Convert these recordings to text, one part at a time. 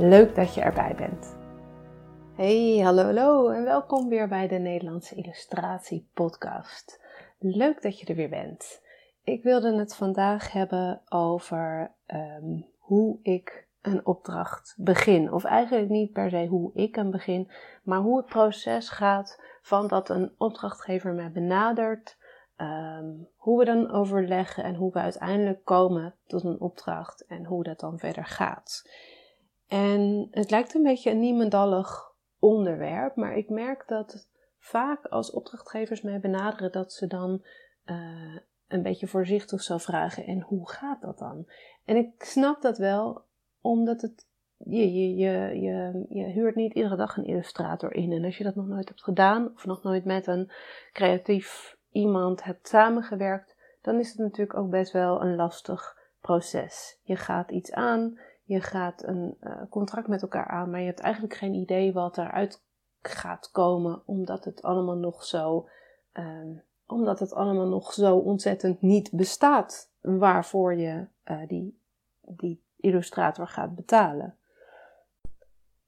Leuk dat je erbij bent. Hey, hallo, hallo en welkom weer bij de Nederlandse Illustratie Podcast. Leuk dat je er weer bent. Ik wilde het vandaag hebben over ehm, hoe ik een opdracht begin. Of eigenlijk niet per se hoe ik een begin, maar hoe het proces gaat van dat een opdrachtgever mij benadert. Ehm, hoe we dan overleggen en hoe we uiteindelijk komen tot een opdracht en hoe dat dan verder gaat. En het lijkt een beetje een niemendallig onderwerp, maar ik merk dat vaak als opdrachtgevers mij benaderen dat ze dan uh, een beetje voorzichtig zou vragen en hoe gaat dat dan? En ik snap dat wel, omdat het je, je, je, je, je huurt niet iedere dag een illustrator in. En als je dat nog nooit hebt gedaan, of nog nooit met een creatief iemand hebt samengewerkt, dan is het natuurlijk ook best wel een lastig proces. Je gaat iets aan, je gaat een uh, contract met elkaar aan, maar je hebt eigenlijk geen idee wat eruit gaat komen, omdat het allemaal nog zo, um, omdat het allemaal nog zo ontzettend niet bestaat waarvoor je uh, die, die illustrator gaat betalen.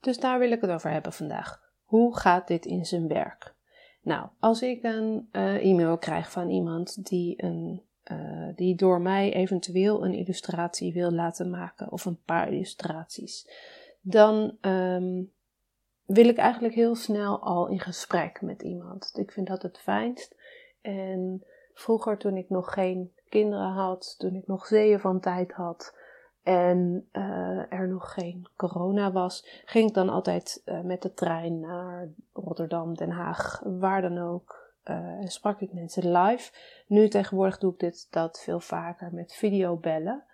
Dus daar wil ik het over hebben vandaag. Hoe gaat dit in zijn werk? Nou, als ik een uh, e-mail krijg van iemand die een uh, die door mij eventueel een illustratie wil laten maken of een paar illustraties, dan um, wil ik eigenlijk heel snel al in gesprek met iemand. Ik vind dat het fijnst. En vroeger, toen ik nog geen kinderen had, toen ik nog zeeën van tijd had en uh, er nog geen corona was, ging ik dan altijd uh, met de trein naar Rotterdam, Den Haag, waar dan ook en sprak ik mensen live. Nu tegenwoordig doe ik dit dat veel vaker met videobellen.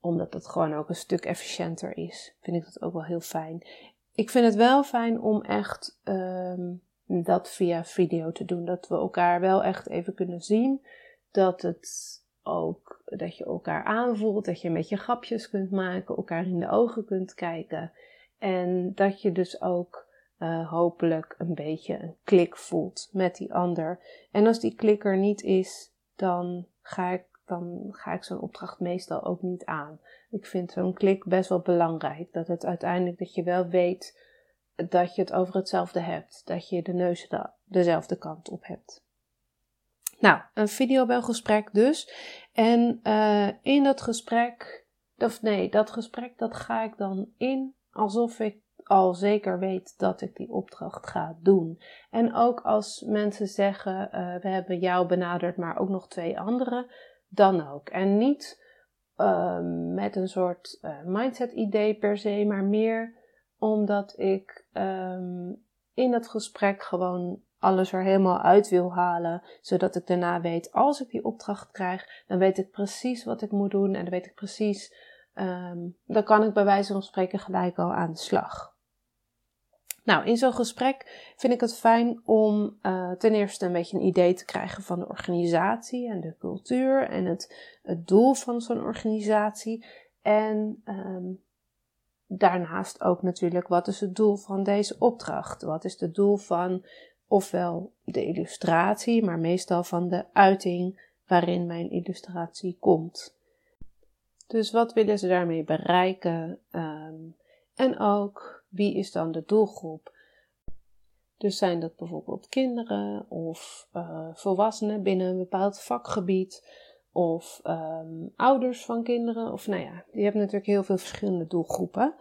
Omdat het gewoon ook een stuk efficiënter is. Vind ik dat ook wel heel fijn. Ik vind het wel fijn om echt um, dat via video te doen. Dat we elkaar wel echt even kunnen zien. Dat het ook, dat je elkaar aanvoelt. Dat je met je grapjes kunt maken. Elkaar in de ogen kunt kijken. En dat je dus ook uh, hopelijk een beetje een klik voelt met die ander. En als die klik er niet is, dan ga ik, dan ga ik zo'n opdracht meestal ook niet aan. Ik vind zo'n klik best wel belangrijk. Dat het uiteindelijk dat je wel weet dat je het over hetzelfde hebt. Dat je de neus de, dezelfde kant op hebt. Nou, een videobelgesprek dus. En uh, in dat gesprek, of nee, dat gesprek dat ga ik dan in alsof ik al zeker weet dat ik die opdracht ga doen. En ook als mensen zeggen: uh, We hebben jou benaderd, maar ook nog twee anderen, dan ook. En niet uh, met een soort uh, mindset-idee per se, maar meer omdat ik um, in dat gesprek gewoon alles er helemaal uit wil halen, zodat ik daarna weet, als ik die opdracht krijg, dan weet ik precies wat ik moet doen en dan weet ik precies, um, dan kan ik bij wijze van spreken gelijk al aan de slag. Nou, in zo'n gesprek vind ik het fijn om uh, ten eerste een beetje een idee te krijgen van de organisatie en de cultuur en het, het doel van zo'n organisatie. En um, daarnaast ook natuurlijk wat is het doel van deze opdracht? Wat is het doel van ofwel de illustratie, maar meestal van de uiting waarin mijn illustratie komt. Dus wat willen ze daarmee bereiken? Um, en ook wie is dan de doelgroep? Dus zijn dat bijvoorbeeld kinderen of uh, volwassenen binnen een bepaald vakgebied of um, ouders van kinderen. Of nou ja, je hebt natuurlijk heel veel verschillende doelgroepen.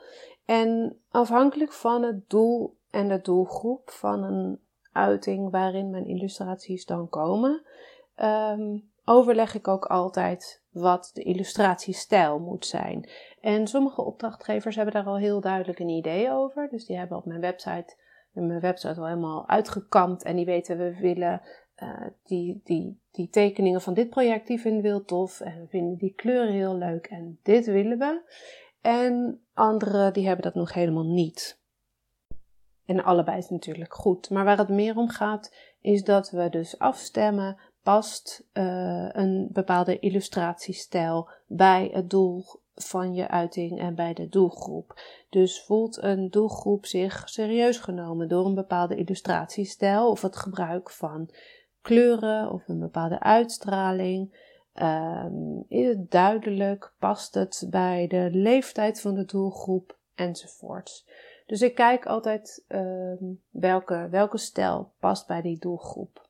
En afhankelijk van het doel en de doelgroep van een uiting waarin mijn illustraties dan komen, um, overleg ik ook altijd wat de illustratiestijl moet zijn. En sommige opdrachtgevers hebben daar al heel duidelijk een idee over. Dus die hebben op mijn website, mijn website al helemaal uitgekampt en die weten we willen uh, die, die, die tekeningen van dit project, die vinden we heel tof en we vinden die kleuren heel leuk en dit willen we. En anderen die hebben dat nog helemaal niet. En allebei is natuurlijk goed. Maar waar het meer om gaat, is dat we dus afstemmen, past uh, een bepaalde illustratiestijl bij het doel van je uiting en bij de doelgroep. Dus voelt een doelgroep zich serieus genomen door een bepaalde illustratiestijl of het gebruik van kleuren of een bepaalde uitstraling? Um, is het duidelijk? Past het bij de leeftijd van de doelgroep? Enzovoorts. Dus ik kijk altijd um, welke, welke stijl past bij die doelgroep.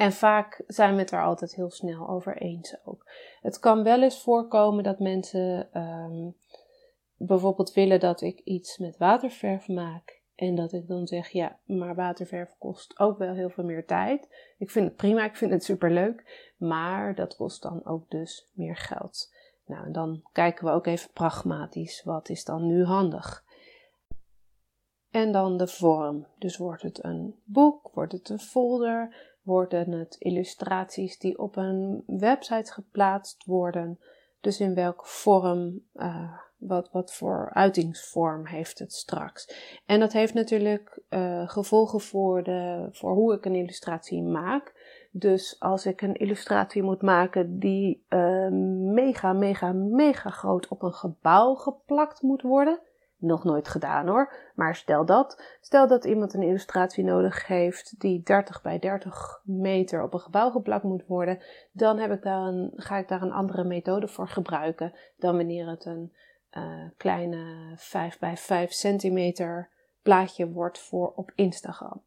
En vaak zijn we het er altijd heel snel over eens ook. Het kan wel eens voorkomen dat mensen um, bijvoorbeeld willen dat ik iets met waterverf maak. En dat ik dan zeg, ja, maar waterverf kost ook wel heel veel meer tijd. Ik vind het prima, ik vind het superleuk. Maar dat kost dan ook dus meer geld. Nou, dan kijken we ook even pragmatisch. Wat is dan nu handig? En dan de vorm. Dus wordt het een boek? Wordt het een folder? Worden het illustraties die op een website geplaatst worden? Dus in welke vorm uh, wat, wat voor uitingsvorm heeft het straks? En dat heeft natuurlijk uh, gevolgen voor, de, voor hoe ik een illustratie maak. Dus als ik een illustratie moet maken die uh, mega, mega, mega groot op een gebouw geplakt moet worden. Nog nooit gedaan hoor. Maar stel dat. Stel dat iemand een illustratie nodig heeft die 30 bij 30 meter op een gebouw geplakt moet worden. Dan heb ik daar een, ga ik daar een andere methode voor gebruiken dan wanneer het een uh, kleine 5 bij 5 centimeter plaatje wordt voor op Instagram.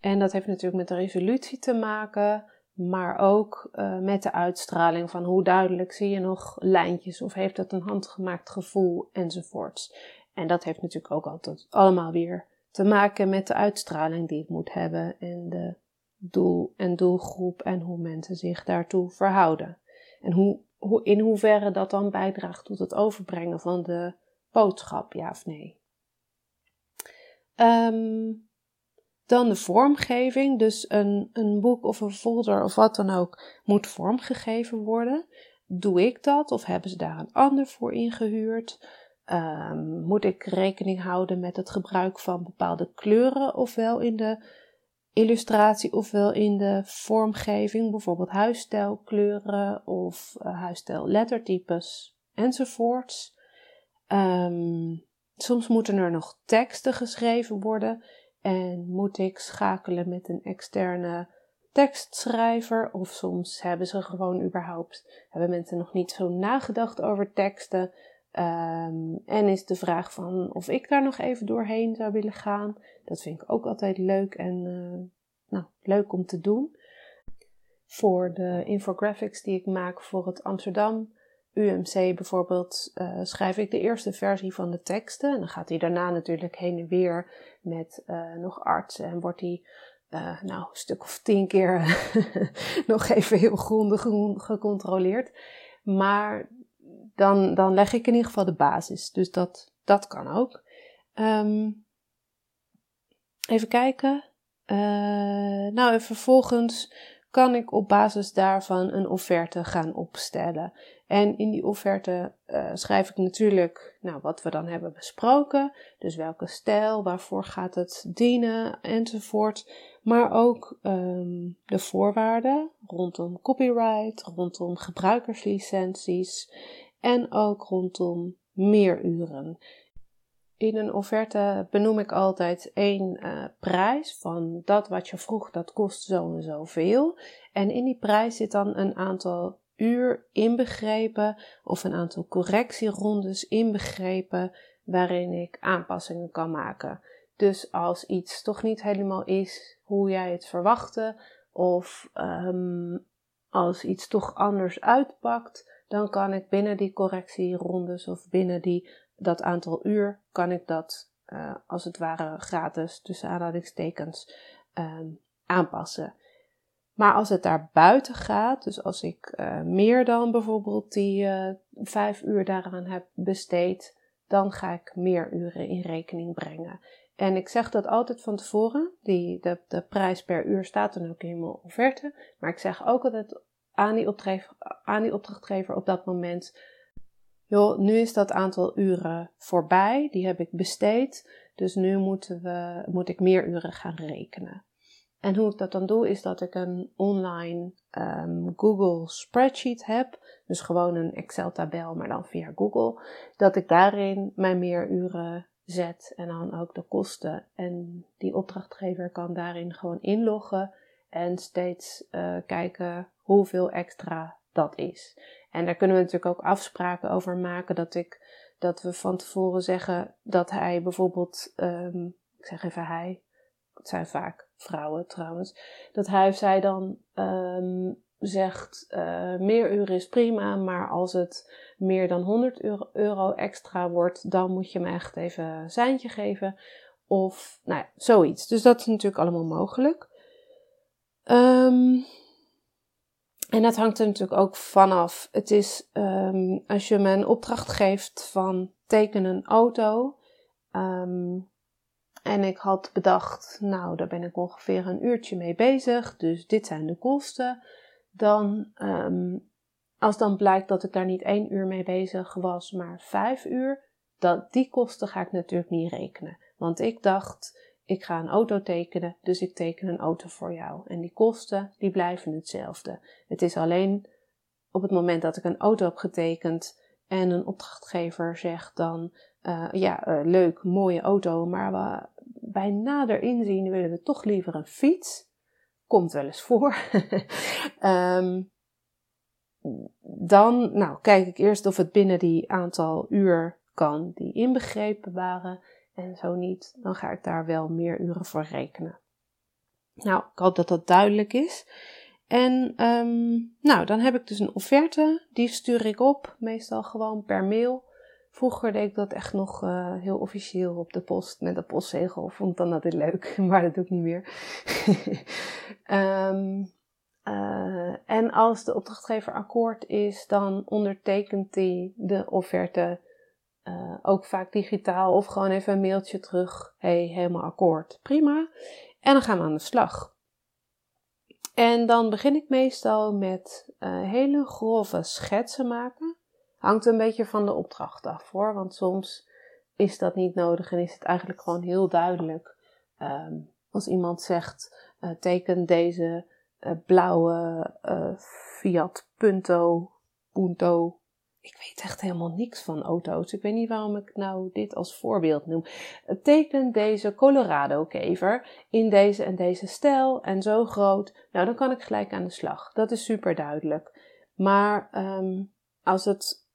En dat heeft natuurlijk met de resolutie te maken, maar ook uh, met de uitstraling van hoe duidelijk zie je nog lijntjes of heeft het een handgemaakt gevoel enzovoorts. En dat heeft natuurlijk ook altijd allemaal weer te maken met de uitstraling die het moet hebben en de doel en doelgroep en hoe mensen zich daartoe verhouden. En hoe in hoeverre dat dan bijdraagt tot het overbrengen van de boodschap, ja of nee. Um, dan de vormgeving, dus een, een boek of een folder of wat dan ook moet vormgegeven worden. Doe ik dat of hebben ze daar een ander voor ingehuurd? Um, moet ik rekening houden met het gebruik van bepaalde kleuren, ofwel in de illustratie ofwel in de vormgeving, bijvoorbeeld huisstijlkleuren of uh, huisstijl lettertypes enzovoorts. Um, soms moeten er nog teksten geschreven worden en moet ik schakelen met een externe tekstschrijver of soms hebben ze gewoon überhaupt, hebben mensen nog niet zo nagedacht over teksten. Um, en is de vraag van of ik daar nog even doorheen zou willen gaan. Dat vind ik ook altijd leuk en uh, nou, leuk om te doen. Voor de infographics die ik maak voor het Amsterdam UMC bijvoorbeeld, uh, schrijf ik de eerste versie van de teksten. En dan gaat hij daarna natuurlijk heen en weer met uh, nog artsen en wordt hij uh, nou, een stuk of tien keer nog even heel grondig gecontroleerd. Maar dan, dan leg ik in ieder geval de basis. Dus dat, dat kan ook. Um, even kijken. Nou, en vervolgens kan ik op basis daarvan een offerte gaan opstellen. En in die offerte uh, schrijf ik natuurlijk nou, wat we dan hebben besproken. Dus welke stijl, waarvoor gaat het dienen enzovoort. Maar ook um, de voorwaarden rondom copyright, rondom gebruikerslicenties en ook rondom meeruren. In een offerte benoem ik altijd één uh, prijs van dat wat je vroeg, dat kost zo en zoveel. En in die prijs zit dan een aantal uur inbegrepen of een aantal correctierondes inbegrepen waarin ik aanpassingen kan maken. Dus als iets toch niet helemaal is hoe jij het verwachtte of um, als iets toch anders uitpakt, dan kan ik binnen die correctierondes of binnen die, dat aantal uur, kan ik dat uh, als het ware gratis tussen aanhalingstekens um, aanpassen. Maar als het daar buiten gaat, dus als ik uh, meer dan bijvoorbeeld die uh, vijf uur daaraan heb besteed, dan ga ik meer uren in rekening brengen. En ik zeg dat altijd van tevoren. Die, de, de prijs per uur staat dan ook in mijn offerte. Maar ik zeg ook altijd aan die, aan die opdrachtgever op dat moment: joh, nu is dat aantal uren voorbij. Die heb ik besteed. Dus nu moeten we, moet ik meer uren gaan rekenen. En hoe ik dat dan doe, is dat ik een online um, Google spreadsheet heb. Dus gewoon een Excel-tabel, maar dan via Google. Dat ik daarin mijn meeruren zet en dan ook de kosten. En die opdrachtgever kan daarin gewoon inloggen en steeds uh, kijken hoeveel extra dat is. En daar kunnen we natuurlijk ook afspraken over maken dat ik dat we van tevoren zeggen dat hij bijvoorbeeld, um, ik zeg even hij, het zijn vaak vrouwen trouwens, dat hij of zij dan um, zegt uh, meer uren is prima, maar als het meer dan 100 euro, extra wordt, dan moet je me echt even een seintje geven. Of nou ja, zoiets. Dus dat is natuurlijk allemaal mogelijk. Um, en dat hangt er natuurlijk ook vanaf. Het is um, als je me een opdracht geeft van teken een auto. Um, en ik had bedacht, nou, daar ben ik ongeveer een uurtje mee bezig. Dus dit zijn de kosten. Dan, um, als dan blijkt dat ik daar niet één uur mee bezig was, maar vijf uur. Dat, die kosten ga ik natuurlijk niet rekenen. Want ik dacht, ik ga een auto tekenen, dus ik teken een auto voor jou. En die kosten, die blijven hetzelfde. Het is alleen op het moment dat ik een auto heb getekend en een opdrachtgever zegt dan, uh, ja, uh, leuk, mooie auto, maar bij nader inzien willen we toch liever een fiets. Komt wel eens voor. um, dan, nou, kijk ik eerst of het binnen die aantal uur kan die inbegrepen waren. En zo niet, dan ga ik daar wel meer uren voor rekenen. Nou, ik hoop dat dat duidelijk is. En um, nou, dan heb ik dus een offerte. Die stuur ik op, meestal gewoon per mail. Vroeger deed ik dat echt nog uh, heel officieel op de post met een postzegel. Vond dan altijd leuk, maar dat doe ik niet meer. um, uh, en als de opdrachtgever akkoord is, dan ondertekent hij de offerte uh, ook vaak digitaal of gewoon even een mailtje terug. hey, helemaal akkoord. Prima. En dan gaan we aan de slag. En dan begin ik meestal met hele grove schetsen maken. Hangt een beetje van de opdracht af hoor, want soms is dat niet nodig en is het eigenlijk gewoon heel duidelijk. Um, als iemand zegt, uh, teken deze uh, blauwe Fiat Punto, Punto ik weet echt helemaal niks van auto's. Ik weet niet waarom ik nou dit als voorbeeld noem. Teken deze Colorado-kever in deze en deze stijl en zo groot. Nou, dan kan ik gelijk aan de slag. Dat is super duidelijk. Maar um, als het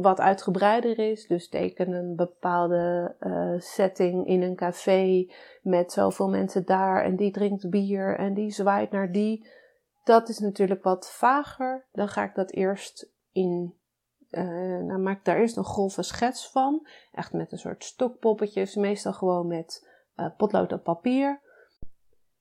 wat uitgebreider is, dus teken een bepaalde uh, setting in een café met zoveel mensen daar en die drinkt bier en die zwaait naar die. Dat is natuurlijk wat vager. Dan ga ik dat eerst in uh, nou maak ik daar eerst een grove schets van. Echt met een soort stokpoppetjes. Meestal gewoon met uh, potlood op papier.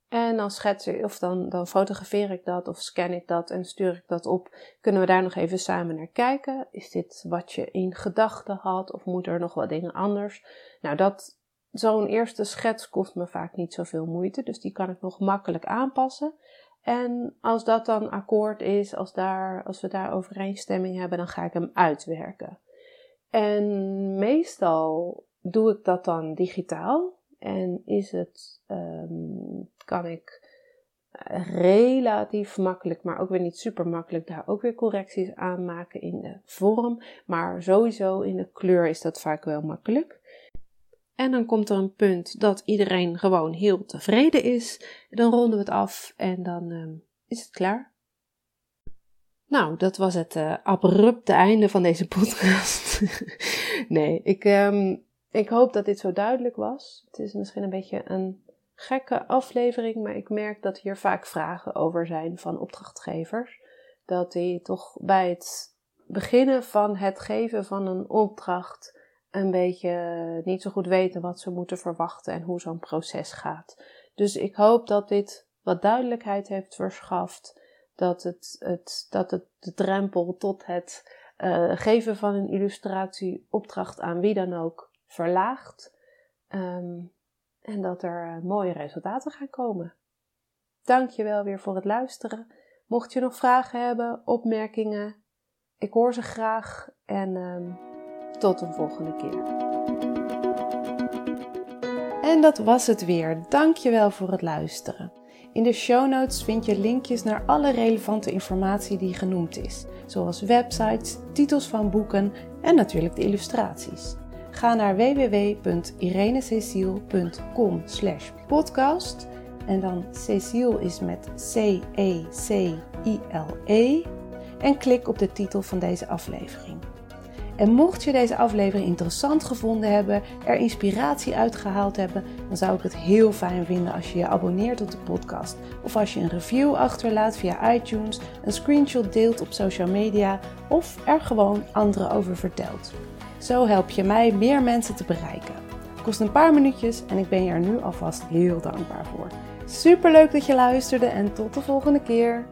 En dan schets ik, of dan, dan fotografeer ik dat of scan ik dat en stuur ik dat op. Kunnen we daar nog even samen naar kijken? Is dit wat je in gedachten had of moet er nog wat dingen anders? Nou, dat, zo'n eerste schets kost me vaak niet zoveel moeite, dus die kan ik nog makkelijk aanpassen. En als dat dan akkoord is, als, daar, als we daar overeenstemming hebben, dan ga ik hem uitwerken. En meestal doe ik dat dan digitaal. En is het, um, kan ik relatief makkelijk, maar ook weer niet super makkelijk, daar ook weer correcties aan maken in de vorm. Maar sowieso in de kleur is dat vaak wel makkelijk. En dan komt er een punt dat iedereen gewoon heel tevreden is. Dan ronden we het af en dan uh, is het klaar. Nou, dat was het uh, abrupte einde van deze podcast. nee, ik, um, ik hoop dat dit zo duidelijk was. Het is misschien een beetje een gekke aflevering, maar ik merk dat hier vaak vragen over zijn van opdrachtgevers. Dat die toch bij het beginnen van het geven van een opdracht een beetje niet zo goed weten wat ze moeten verwachten en hoe zo'n proces gaat. Dus ik hoop dat dit wat duidelijkheid heeft verschaft, dat het, het, dat het de drempel tot het uh, geven van een illustratieopdracht aan wie dan ook verlaagt. Um, en dat er uh, mooie resultaten gaan komen. Dank je wel weer voor het luisteren. Mocht je nog vragen hebben, opmerkingen, ik hoor ze graag en um, tot een volgende keer. En dat was het weer. Dank je wel voor het luisteren. In de show notes vind je linkjes naar alle relevante informatie die genoemd is, zoals websites, titels van boeken en natuurlijk de illustraties. Ga naar www.irenececiel.com podcast en dan Cecile is met C-E-C-I-L-E en klik op de titel van deze aflevering. En mocht je deze aflevering interessant gevonden hebben, er inspiratie uitgehaald hebben, dan zou ik het heel fijn vinden als je je abonneert op de podcast. Of als je een review achterlaat via iTunes, een screenshot deelt op social media of er gewoon anderen over vertelt. Zo help je mij meer mensen te bereiken. Het kost een paar minuutjes en ik ben je er nu alvast heel dankbaar voor. Super leuk dat je luisterde en tot de volgende keer.